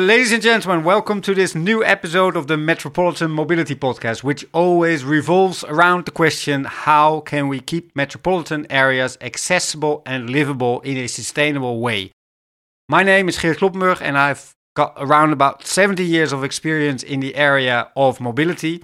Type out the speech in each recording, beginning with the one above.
ladies and gentlemen, welcome to this new episode of the Metropolitan Mobility Podcast, which always revolves around the question how can we keep metropolitan areas accessible and livable in a sustainable way? My name is Geert Kloppenburg, and I've got around about 70 years of experience in the area of mobility.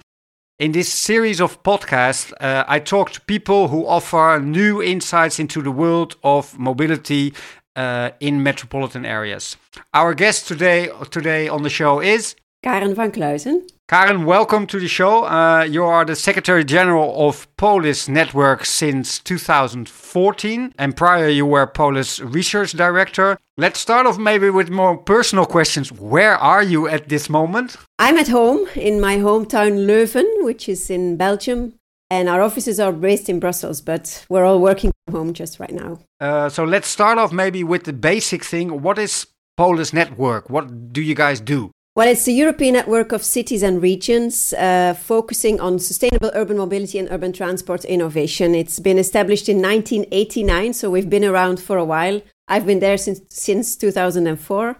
In this series of podcasts, uh, I talk to people who offer new insights into the world of mobility uh, in metropolitan areas. Our guest today today on the show is Karen Vancluysen. Karen, welcome to the show. Uh, you are the Secretary General of Polis Network since 2014, and prior you were Polis Research Director. Let's start off maybe with more personal questions. Where are you at this moment? I'm at home in my hometown Leuven, which is in Belgium, and our offices are based in Brussels, but we're all working home just right now. Uh, so let's start off maybe with the basic thing. What is Polis Network? What do you guys do? Well, it's a European network of cities and regions uh, focusing on sustainable urban mobility and urban transport innovation. It's been established in 1989, so we've been around for a while. I've been there since since 2004,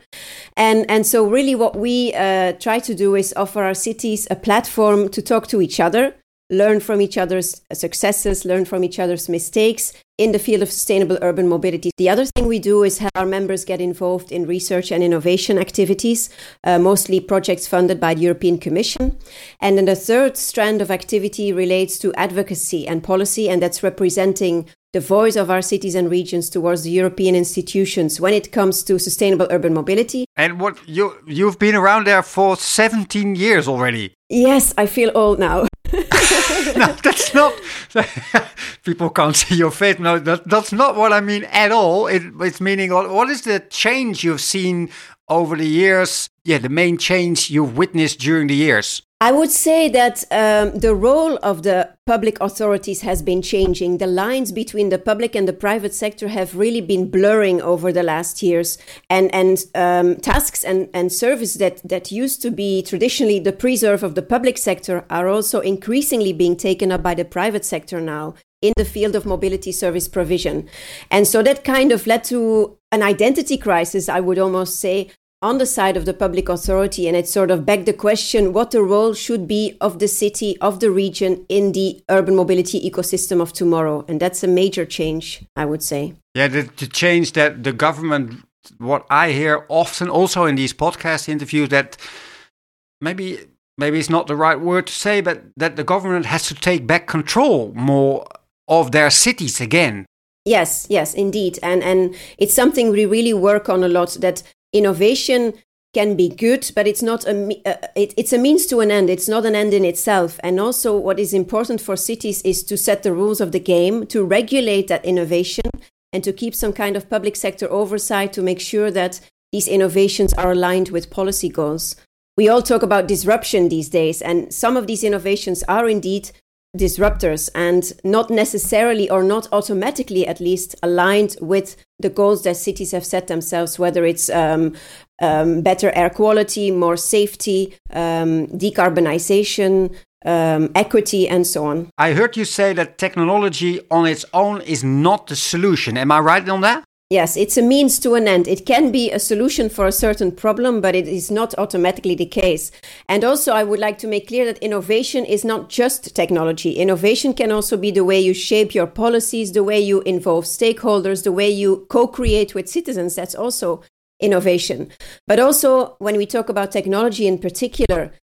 and and so really what we uh, try to do is offer our cities a platform to talk to each other, learn from each other's successes, learn from each other's mistakes in the field of sustainable urban mobility. The other thing we do is have our members get involved in research and innovation activities, uh, mostly projects funded by the European Commission. And then the third strand of activity relates to advocacy and policy, and that's representing the voice of our cities and regions towards the European institutions when it comes to sustainable urban mobility. And what you you've been around there for 17 years already. Yes, I feel old now. no, that's not. People can't see your face. No, that, that's not what I mean at all. It, it's meaning what is the change you've seen over the years? Yeah, the main change you've witnessed during the years. I would say that um, the role of the public authorities has been changing. The lines between the public and the private sector have really been blurring over the last years, and and um, tasks and and service that that used to be traditionally the preserve of the public sector are also increasingly being taken up by the private sector now in the field of mobility service provision, and so that kind of led to an identity crisis. I would almost say on the side of the public authority and it sort of begged the question what the role should be of the city of the region in the urban mobility ecosystem of tomorrow. And that's a major change i would say. Yeah the, the change that the government what i hear often also in these podcast interviews that maybe maybe it's not the right word to say but that the government has to take back control more of their cities again. Yes, yes, indeed. And and it's something we really work on a lot that innovation can be good, but it's not a uh, it, it's a means to an end. It's not an end in itself. And also, what is important for cities is to set the rules of the game, to regulate that innovation, and to keep some kind of public sector oversight to make sure that these innovations are aligned with policy goals. We all talk about disruption these days, and some of these innovations are indeed disruptors and not necessarily or not automatically at least aligned with the goals that cities have set themselves whether it's um, um, better air quality more safety um, decarbonization um, equity and so on. I heard you say that technology on its own is not the solution. Am i right on that Yes, it's a means to an end. It can be a solution for a certain problem, but it is not automatically the case. And also, I would like to make clear that innovation is not just technology. Innovation can also be the way you shape your policies, the way you involve stakeholders, the way you co create with citizens. That's also innovation. But also, when we talk about technology in particular,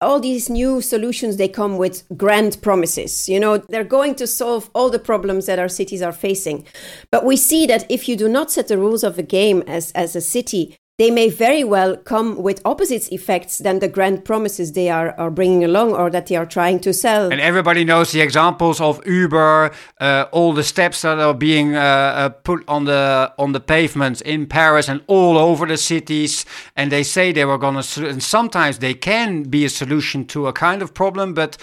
all these new solutions they come with grand promises you know? They're going to solve all the problems that our cities are facing. But we see that if you do not set the rules of the game as as a city they may very well come with opposite effects than the grand promises they are, are bringing along or that they are trying to sell. And everybody knows the examples of Uber, uh, all the steps that are being uh, uh, put on the on the pavements in Paris and all over the cities. And they say they were going to, and sometimes they can be a solution to a kind of problem, but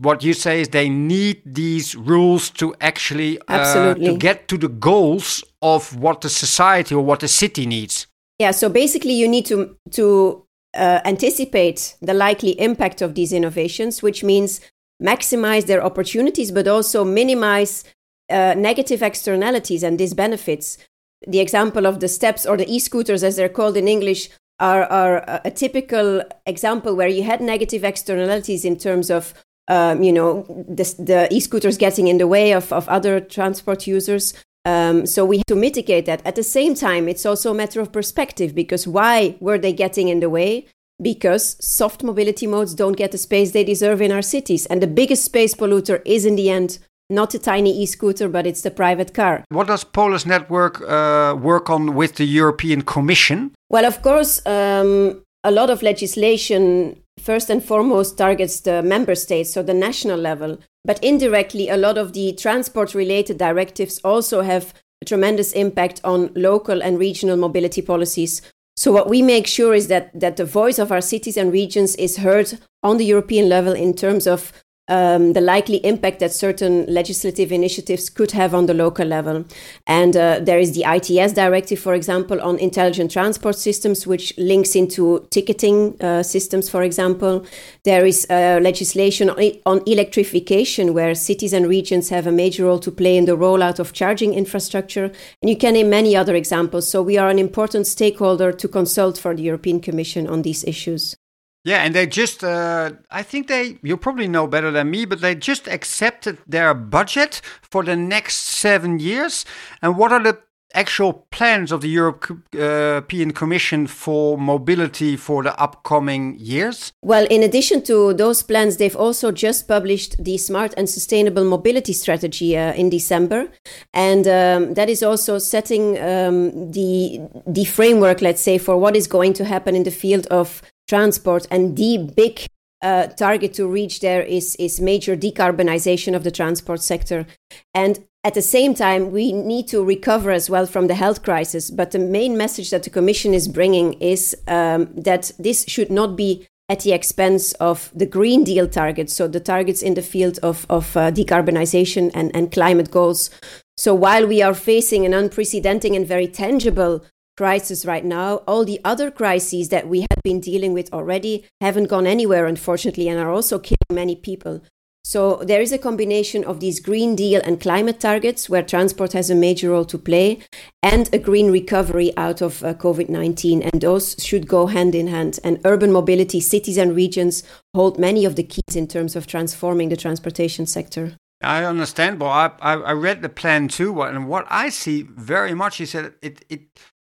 what you say is they need these rules to actually uh, to get to the goals of what the society or what the city needs. Yeah, so basically, you need to to uh, anticipate the likely impact of these innovations, which means maximize their opportunities, but also minimize uh, negative externalities and disbenefits. The example of the steps or the e-scooters, as they're called in English, are, are a typical example where you had negative externalities in terms of um, you know the, the e-scooters getting in the way of, of other transport users um, so we have to mitigate that at the same time it's also a matter of perspective because why were they getting in the way because soft mobility modes don't get the space they deserve in our cities and the biggest space polluter is in the end not a tiny e-scooter, but it's the private car. What does Polis Network uh, work on with the European Commission? Well, of course, um, a lot of legislation first and foremost targets the member states, so the national level. But indirectly, a lot of the transport related directives also have a tremendous impact on local and regional mobility policies. So, what we make sure is that, that the voice of our cities and regions is heard on the European level in terms of um, the likely impact that certain legislative initiatives could have on the local level. And uh, there is the ITS directive, for example, on intelligent transport systems, which links into ticketing uh, systems, for example. There is uh, legislation on electrification, where cities and regions have a major role to play in the rollout of charging infrastructure. And you can name many other examples. So we are an important stakeholder to consult for the European Commission on these issues. Yeah, and they just, uh, I think they, you probably know better than me, but they just accepted their budget for the next seven years. And what are the actual plans of the European Commission for mobility for the upcoming years? Well, in addition to those plans, they've also just published the Smart and Sustainable Mobility Strategy uh, in December. And um, that is also setting um, the, the framework, let's say, for what is going to happen in the field of transport. And the big uh, target to reach there is, is major decarbonization of the transport sector. And at the same time, we need to recover as well from the health crisis. But the main message that the Commission is bringing is um, that this should not be at the expense of the Green Deal targets, so the targets in the field of, of uh, decarbonization and, and climate goals. So while we are facing an unprecedented and very tangible crisis right now. All the other crises that we have been dealing with already haven't gone anywhere, unfortunately, and are also killing many people. So there is a combination of these Green Deal and climate targets, where transport has a major role to play, and a green recovery out of uh, COVID 19. And those should go hand in hand. And urban mobility, cities and regions hold many of the keys in terms of transforming the transportation sector. I understand, but I, I, I read the plan too, and what I see very much is that it, it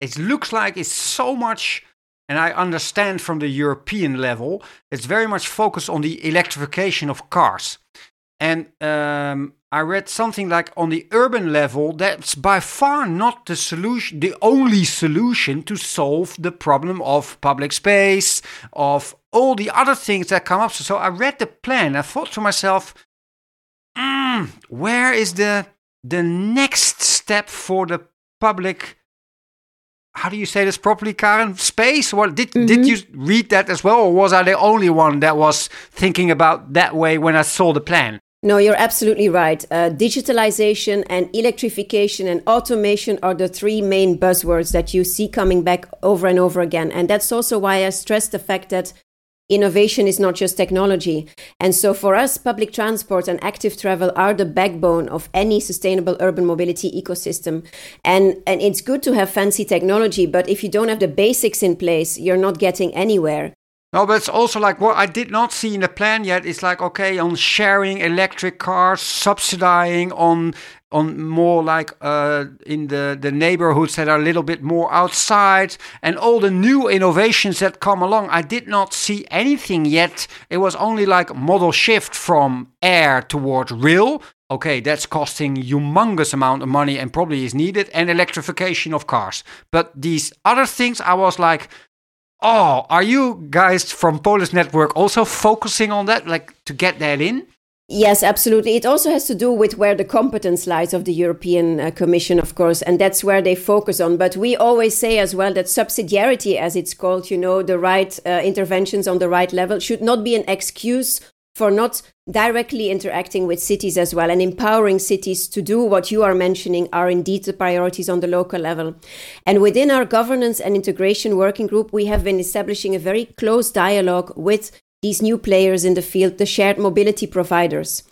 it looks like it's so much and I understand from the European level, it's very much focused on the electrification of cars. And um, I read something like on the urban level, that's by far not the solution, the only solution to solve the problem of public space, of all the other things that come up. So I read the plan. I thought to myself, mm, where is the the next step for the public how do you say this properly, Karen? Space? Well, did mm-hmm. did you read that as well, or was I the only one that was thinking about that way when I saw the plan? No, you're absolutely right. Uh, digitalization and electrification and automation are the three main buzzwords that you see coming back over and over again. And that's also why I stress the fact that innovation is not just technology. And so for us, public transport and active travel are the backbone of any sustainable urban mobility ecosystem. And, and it's good to have fancy technology, but if you don't have the basics in place, you're not getting anywhere. No, but it's also like what I did not see in the plan yet. It's like okay, on sharing electric cars, subsidizing on on more like uh, in the the neighborhoods that are a little bit more outside, and all the new innovations that come along. I did not see anything yet. It was only like model shift from air towards rail. Okay, that's costing humongous amount of money and probably is needed, and electrification of cars. But these other things, I was like Oh, are you guys from Polis Network also focusing on that, like to get that in? Yes, absolutely. It also has to do with where the competence lies of the European uh, Commission, of course, and that's where they focus on. But we always say as well that subsidiarity, as it's called, you know, the right uh, interventions on the right level, should not be an excuse for not directly interacting with cities as well and empowering cities to do what you are mentioning are indeed the priorities on the local level. And within our governance and integration working group, we have been establishing a very close dialogue with these new players in the field, the shared mobility providers.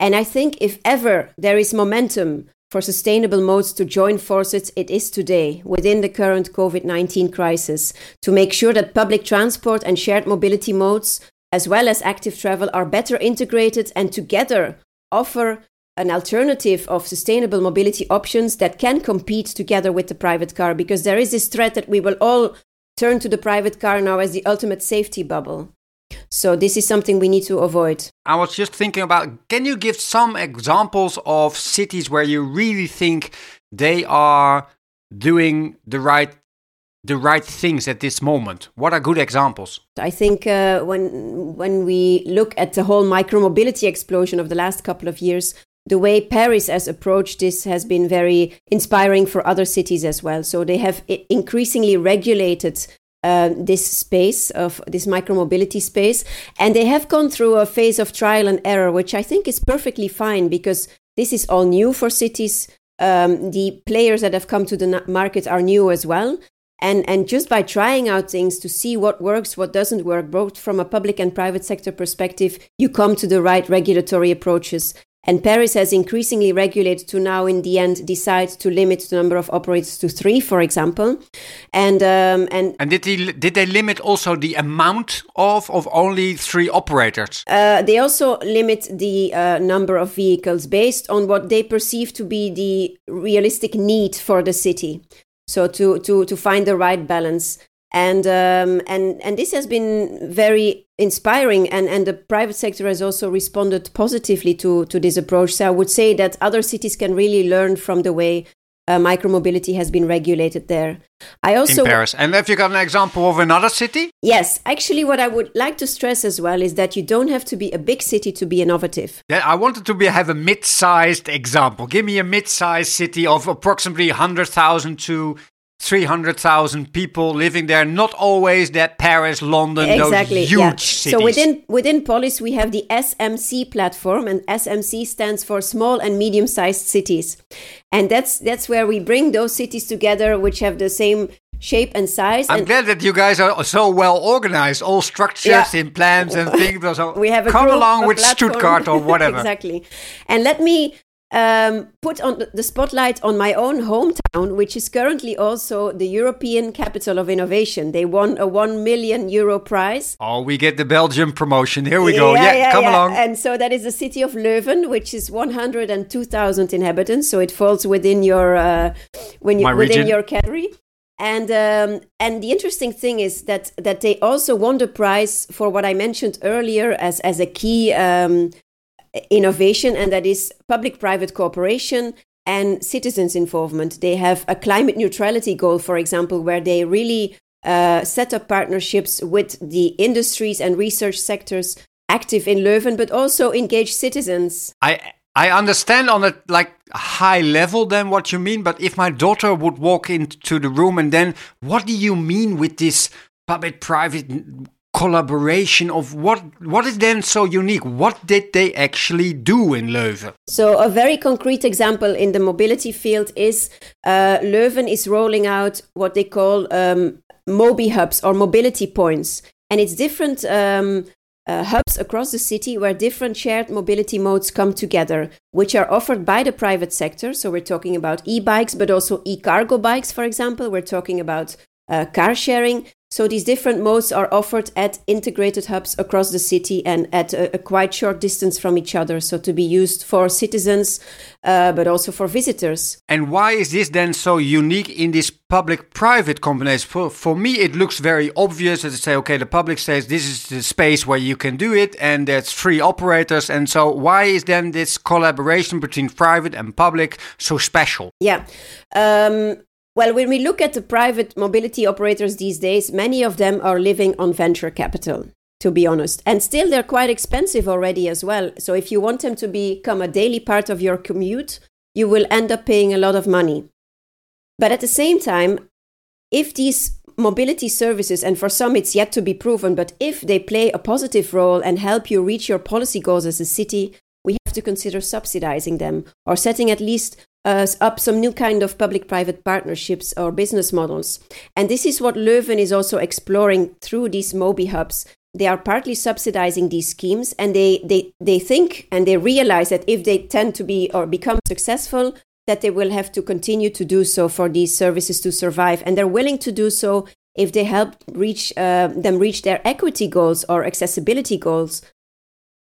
And I think if ever there is momentum for sustainable modes to join forces it is today within the current COVID 19 crisis to make sure that public transport and shared mobility modes, as well as active travel, are better integrated and together offer an alternative of sustainable mobility options that can compete together with the private car because there is this threat that we will all turn to the private car now as the ultimate safety bubble. So this is something we need to avoid. I was just thinking about can you give some examples of cities where you really think they are doing the right the right things at this moment? What are good examples? I think uh, when when we look at the whole micromobility explosion of the last couple of years, the way Paris has approached this has been very inspiring for other cities as well. So they have increasingly regulated uh, this space of this micromobility space, and they have gone through a phase of trial and error, which I think is perfectly fine because this is all new for cities. Um, the players that have come to the market are new as well. And, and just by trying out things to see what works, what doesn't work, both from a public and private sector perspective, you come to the right regulatory approaches. And Paris has increasingly regulated to now, in the end, decide to limit the number of operators to three, for example. And um, and and did they did they limit also the amount of of only three operators? Uh, they also limit the uh, number of vehicles based on what they perceive to be the realistic need for the city. So to to to find the right balance. And um, and and this has been very inspiring. And and the private sector has also responded positively to to this approach. So i would say that other cities can really learn from the way uh, micromobility has been regulated there. I also in paris. And have you got an example of another city? Yes. Actually what i would like to stress as well is that you don't have to be a big city to be innovative. Yeah i wanted to be have a mid-sized example. Give me a mid-sized city of approximately 100000 to 300,000 people living there, not always that Paris, London, exactly, those huge yeah. cities. So within within Polis we have the SMC platform and SMC stands for small and medium-sized cities. And that's that's where we bring those cities together which have the same shape and size. I'm and glad that you guys are so well organized, all structures yeah. in plans and things. So we have a come along with platform. Stuttgart or whatever. exactly. And let me um, put on the spotlight on my own hometown, which is currently also the European Capital of Innovation. They won a 1 million euro prize. Oh, we get the Belgium promotion. Here we go. Yeah, yeah come yeah. along. And so that is the city of Leuven, which is 102,000 inhabitants. So it falls within your uh, when you, within your category. And um, and the interesting thing is that that they also won the prize for what I mentioned earlier as as a key um, innovation, and that is public private cooperation and citizens' involvement. They have a climate neutrality goal, for example, where they really uh, set up partnerships with the industries and research sectors active in Leuven, but also engage citizens. I I understand on a like high level then what you mean, but if my daughter would walk into the room and then what do you mean with this public private collaboration of what what is then so unique what did they actually do in leuven so a very concrete example in the mobility field is uh, leuven is rolling out what they call um, mobi hubs or mobility points and it's different um, uh, hubs across the city where different shared mobility modes come together, which are offered by the private sector. So we're talking about e bikes, but also e cargo bikes, for example. We're talking about uh, car sharing. So these different modes are offered at integrated hubs across the city and at a, a quite short distance from each other. So to be used for citizens, uh, but also for visitors. And why is this then so unique in this public-private combination? For, for me, it looks very obvious to say, okay, the public says this is the space where you can do it, and there's three operators. And so why is then this collaboration between private and public so special? Yeah. Um, well, when we look at the private mobility operators these days, many of them are living on venture capital, to be honest. And still, they're quite expensive already as well. So, if you want them to become a daily part of your commute, you will end up paying a lot of money. But at the same time, if these mobility services, and for some it's yet to be proven, but if they play a positive role and help you reach your policy goals as a city, we have to consider subsidizing them or setting at least uh, up some new kind of public-private partnerships or business models. And this is what Leuven is also exploring through these Mobi hubs. They are partly subsidizing these schemes, and they, they, they think and they realize that if they tend to be or become successful, that they will have to continue to do so for these services to survive. And they're willing to do so if they help reach uh, them reach their equity goals or accessibility goals.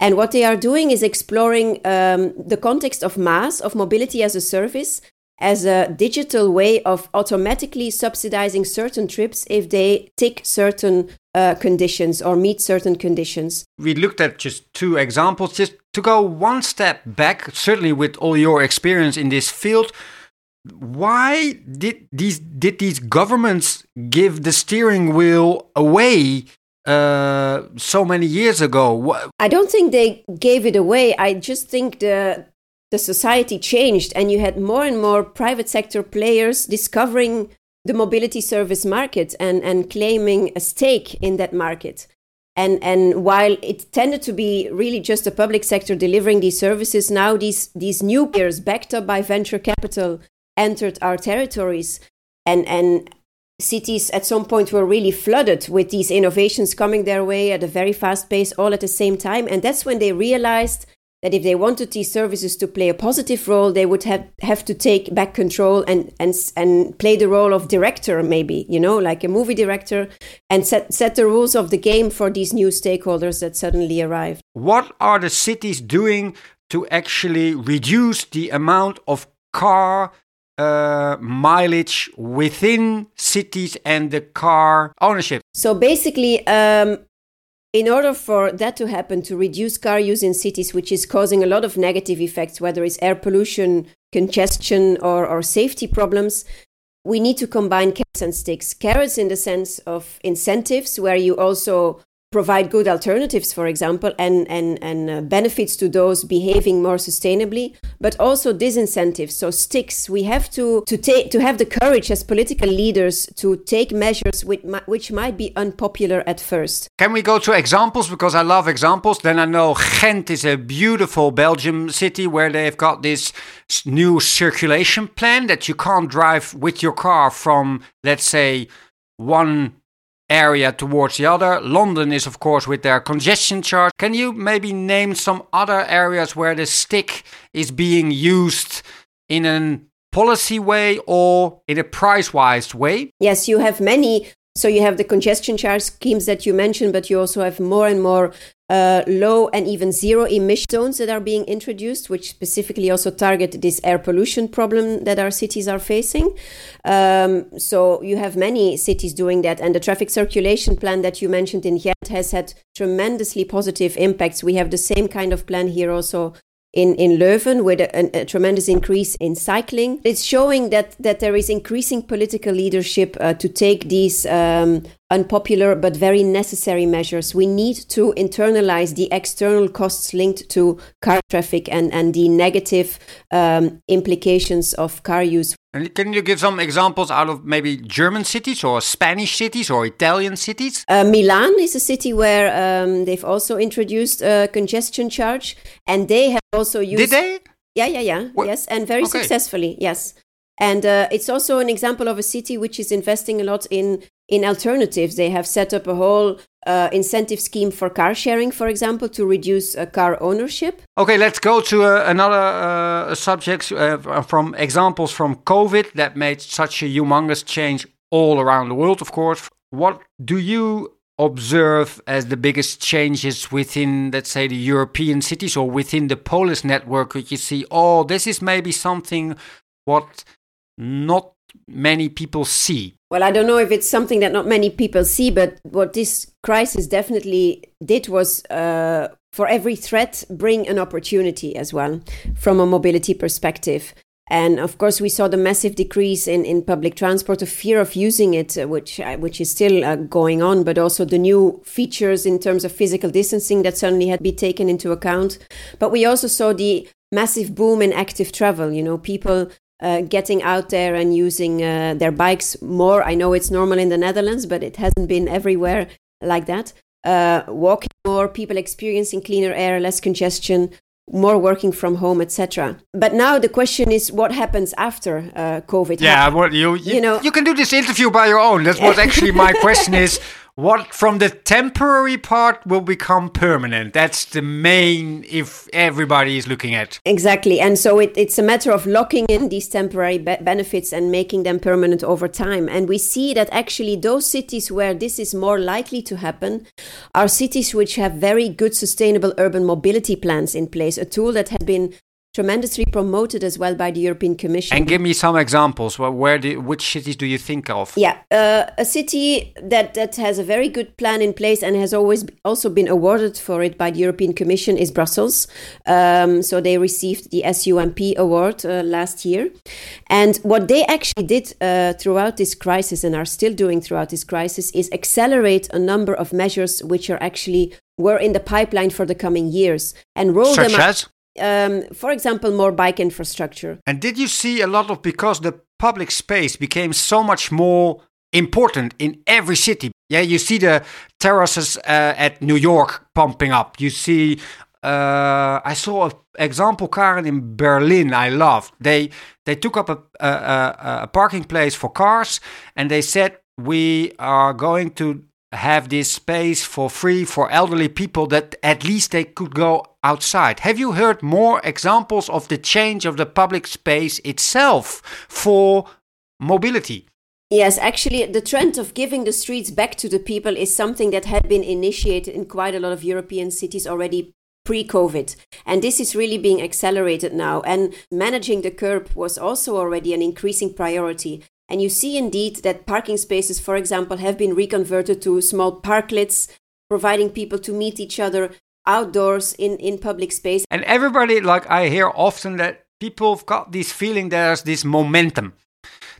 And what they are doing is exploring um, the context of MaaS, of mobility as a service, as a digital way of automatically subsidizing certain trips if they tick certain uh, conditions or meet certain conditions. We looked at just two examples. Just to go one step back, certainly with all your experience in this field, why did these did these governments give the steering wheel away uh, so many years ago? I don't think they gave it away. I just think the the society changed, and you had more and more private sector players discovering the mobility service market and and claiming a stake in that market. And and while it tended to be really just the public sector delivering these services, now these these new players backed up by venture capital entered our territories and and cities at some point were really flooded with these innovations coming their way at a very fast pace all at the same time. And that's when they realized that if they wanted these services to play a positive role they would have, have to take back control and, and and play the role of director maybe you know like a movie director and set set the rules of the game for these new stakeholders that suddenly arrived. What are the cities doing to actually reduce the amount of car uh, mileage within cities and the car ownership. So basically, um, in order for that to happen, to reduce car use in cities, which is causing a lot of negative effects, whether it's air pollution, congestion, or, or safety problems, we need to combine carrots and sticks. Carrots in the sense of incentives, where you also provide good alternatives, for example, and, and, and uh, benefits to those behaving more sustainably, but also disincentives. So sticks. We have to, to, take, to have the courage as political leaders to take measures which, which might be unpopular at first. Can we go to examples? Because I love examples. Then I know Ghent is a beautiful Belgium city where they've got this new circulation plan that you can't drive with your car from, let's say, one area towards the other. London is, of course, with their congestion charge. Can you maybe name some other areas where the stick is being used in a policy way or in a price wise way? Yes, you have many. So you have the congestion charge schemes that you mentioned, but you also have more and more uh, low and even zero emission zones that are being introduced, which specifically also target this air pollution problem that our cities are facing. Um, so you have many cities doing that, and the traffic circulation plan that you mentioned in Ghent has had tremendously positive impacts. We have the same kind of plan here also in, in Leuven with a, a, tremendous increase in cycling. It's showing that, that there is increasing political leadership uh, to take these um, unpopular but very necessary measures. We need to internalize the external costs linked to car traffic and, and the negative um, implications of car use. And can you give some examples out of maybe German cities or Spanish cities or Italian cities? Uh, Milan is a city where um, they've also introduced a congestion charge, and they have also used. Did they? Yeah, yeah, yeah. What? Yes, and very okay. successfully. Yes. And uh, it's also an example of a city which is investing a lot in in alternatives. They have set up a whole uh, incentive scheme for car sharing, for example, to reduce uh, car ownership. Okay, let's go to uh, another uh, subject uh, from examples from COVID that made such a humongous change all around the world, of course. What do you observe as the biggest changes within, let's say, the European cities or within the Polis network? Could you see, oh, this is maybe something what not many people see? Well, I don't know if it's something that not many people see, but what this crisis definitely did was uh, for every threat, bring an opportunity as well from a mobility perspective. And of course, we saw the massive decrease in, in public transport, the fear of using it, uh, which uh, which is still uh, going on, but also the new features in terms of physical distancing that suddenly had to be taken into account. But we also saw the massive boom in active travel. You know, people uh, getting out there and using uh, their bikes more. I know it's normal in the Netherlands, but it hasn't been everywhere like that. Uh, walking more, people experiencing cleaner air, less congestion, more working from home, etc. But now the question is, what happens after uh, COVID? Yeah, well, you, you, you know, you can do this interview by your own. That's what actually my question is. what from the temporary part will become permanent. That's the main if everybody is looking at. Exactly. And so it, it's a matter of locking in these temporary be- benefits and making them permanent over time. And we see that actually those cities where this is more likely to happen are cities which have very good sustainable urban mobility plans in place, a tool that had been tremendously promoted as well by the European Commission. And give me some examples. Well, where do, which cities do you think of? Yeah, uh, a city that that has a very good plan in place and has always also been awarded for it by the European Commission is Brussels. Um, so they received the SUMP award uh, last year, and what they actually did uh, throughout this crisis and are still doing throughout this crisis is accelerate a number of measures which are actually were in the pipeline for the coming years and roll Such them out as? Um, for example, more bike infrastructure. And did you see a lot of because the public space became so much more important in every city? Yeah, you see the terraces uh, at New York pumping up. You see, uh, I saw an example, Karen, in Berlin. I loved. They they took up a, a, a parking place for cars, and they said we are going to have this space for free for elderly people that at least they could go outside. Have you heard more examples of the change of the public space itself for mobility? Yes, actually, the trend of giving the streets back to the people is something that had been initiated in quite a lot of European cities already pre COVID. And this is really being accelerated now. And managing the curb was also already an increasing priority. And you see indeed that parking spaces, for example, have been reconverted to small parklets, providing people to meet each other outdoors in, in public space. And everybody, like I hear often that people have got this feeling there's this momentum,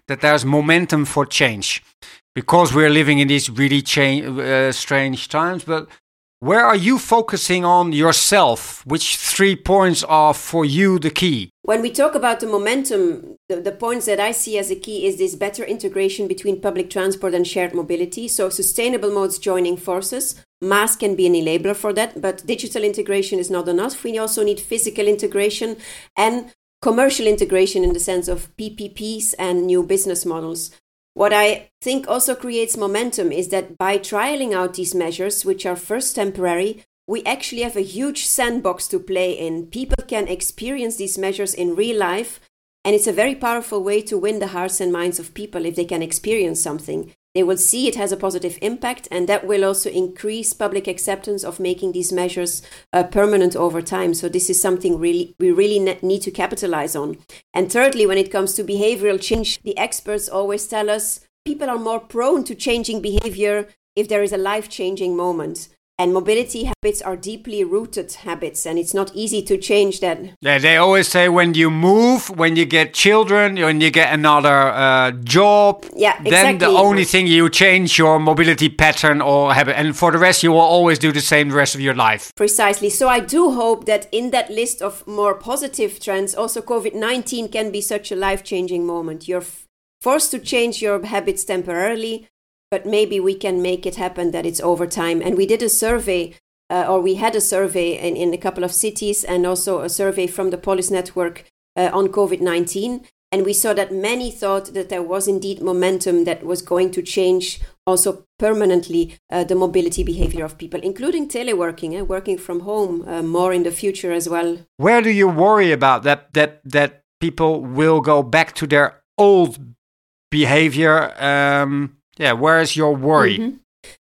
that there's momentum for change because we're living in these really cha- uh, strange times. But where are you focusing on yourself? Which three points are for you the key? When we talk about the momentum, the, the, points that I see as a key is this better integration between public transport and shared mobility. So, sustainable modes joining forces. MaaS can be an enabler for that, but digital integration is not enough. We also need physical integration and commercial integration in the sense of PPPs and new business models. What I think also creates momentum is that by trialing out these measures, which are first temporary, we actually have a huge sandbox to play in. People can experience these measures in real life, and it's a very powerful way to win the hearts and minds of people if they can experience something. They will see it has a positive impact, and that will also increase public acceptance of making these measures uh, permanent over time. So, this is something really we really ne- need to capitalize on. And thirdly, when it comes to behavioral change, the experts always tell us people are more prone to changing behavior if there is a life changing moment. And mobility habits are deeply rooted habits, and it's not easy to change that. Yeah, they always say when you move, when you get children, when you get another uh, job, yeah, exactly. then the only thing you change your mobility pattern or habit, and for the rest, you will always do the same the rest of your life. Precisely. So I do hope that in that list of more positive trends, also COVID 19 can be such a life changing moment. You're forced to change your habits temporarily but maybe we can make it happen that it's over time. And we did a survey, uh, or we had a survey in, in a couple of cities, and also a survey from the Polis Network uh, on COVID 19. And we saw that many thought that there was indeed momentum that was going to change also permanently uh, the mobility behavior of people, including teleworking, uh, working from home uh, more in the future as well. Where do you worry about that? That that people will go back to their old behavior? Um, yeah, where is your worry? Mm-hmm.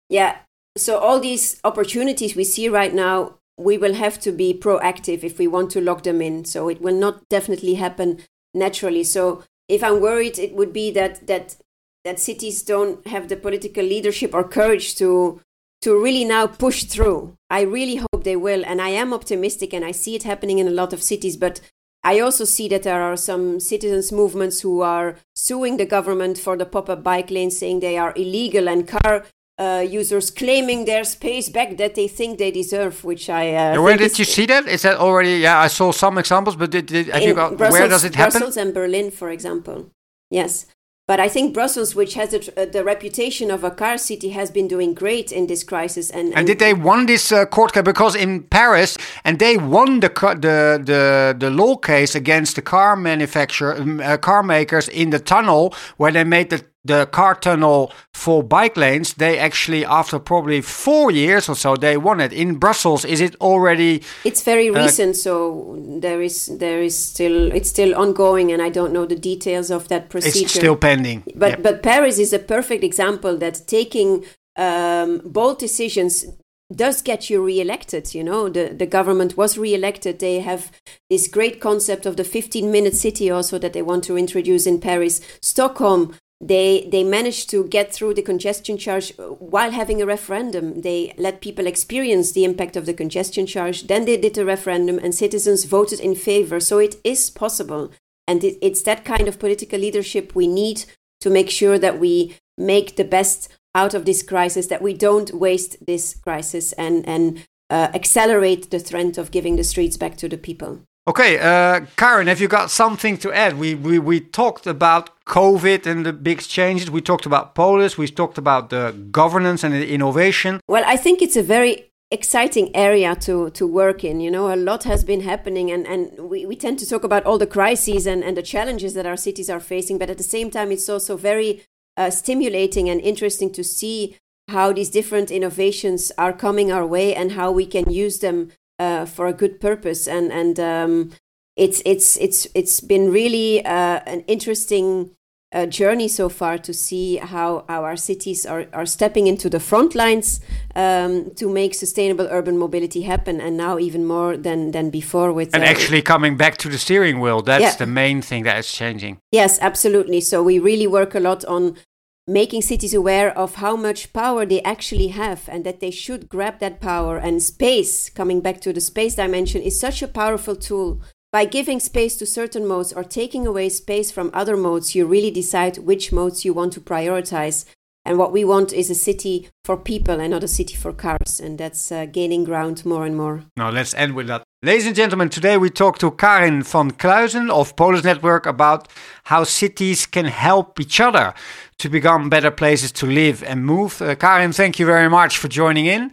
Yeah, so all these opportunities we see right now, we will have to be proactive if we want to lock them in. So it will not definitely happen naturally. So if I'm worried, it would be that that that cities don't have the political leadership or courage to to really now push through. I really hope they will, and I am optimistic, and I see it happening in a lot of cities. But I also see that there are some citizens movements who are suing the government for the pop-up bike lanes, saying they are illegal, and car uh, users claiming their space back that they think they deserve. Which I uh, where did you see that? Is that already? Yeah, I saw some examples, but did, did, have you got, Brussels, where does it happen? Brussels and Berlin, for example. Yes. But I think Brussels, which has the, uh, the, reputation of a car city, has been doing great in this crisis. And, and, and did they won this uh, court case because in Paris, and they won the the the, the law case against the car manufacturer, um, uh, car makers in the tunnel where they made the the car tunnel for bike lanes, they actually, after probably four years or so, they won it. In Brussels, is it already? It's very uh, recent, so there is there is still it's still ongoing, and I don't know the details of that procedure. It's still pending. But yep. but Paris is a perfect example that taking um, bold decisions does get you re-elected you know the the government was re-elected they have this great concept of the 15 minute city also that they want to introduce in paris stockholm they they managed to get through the congestion charge while having a referendum. They let people experience the impact of the congestion charge. Then they did a referendum and citizens voted in favor. So it is possible. And it, it's that kind of political leadership we need to make sure that we make the best out of this crisis, that we don't waste this crisis and, and uh, accelerate the trend of giving the streets back to the people. Okay, uh, Karen, have you got something to add? We, we we talked about COVID and the big changes. We talked about Polis. We talked about the governance and the innovation. Well, I think it's a very exciting area to to work in. You know, a lot has been happening, and and we, we tend to talk about all the crises and and the challenges that our cities are facing. But at the same time, it's also very uh, stimulating and interesting to see how these different innovations are coming our way and how we can use them uh, for a good purpose. And and um, it's it's it's it's been really uh, an interesting uh, journey so far to see how, how our cities are, are stepping into the front lines um, to make sustainable urban mobility happen and now even more than, than before with and uh, actually coming back to the steering wheel that's yeah. the main thing that is changing yes absolutely so we really work a lot on making cities aware of how much power they actually have and that they should grab that power. And space, coming back to the space dimension, is such a powerful tool. By giving space to certain modes or taking away space from other modes, you really decide which modes you want to prioritize. And what we want is a city for people and not a city for cars. And that's uh, gaining ground more and more. Now, let's end with that. Ladies and gentlemen, today we talk to Karen Vancluysen of Polis Network about how cities can help each other to become better places to live and move. Uh, Karen, thank you very much for joining in.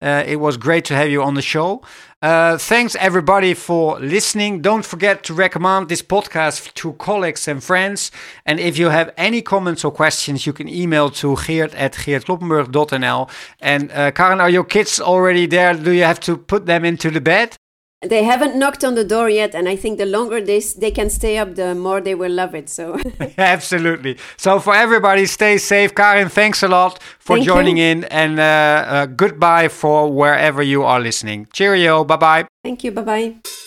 Uh, it was great to have you on the show. Uh, thanks everybody for listening. Don't forget to recommend this podcast to colleagues and friends. And if you have any comments or questions, you can email to geert at geertkloppenburg.nl. And uh, Karen, are your kids already there? Do you have to put them into the bed? They haven't knocked on the door yet and i think the longer this they can stay up the more they will love it so. Absolutely. So for everybody stay safe. Karen thanks a lot for Thank joining you. in and uh, uh, goodbye for wherever you are listening. Cheerio. Bye bye thank you. Bye bye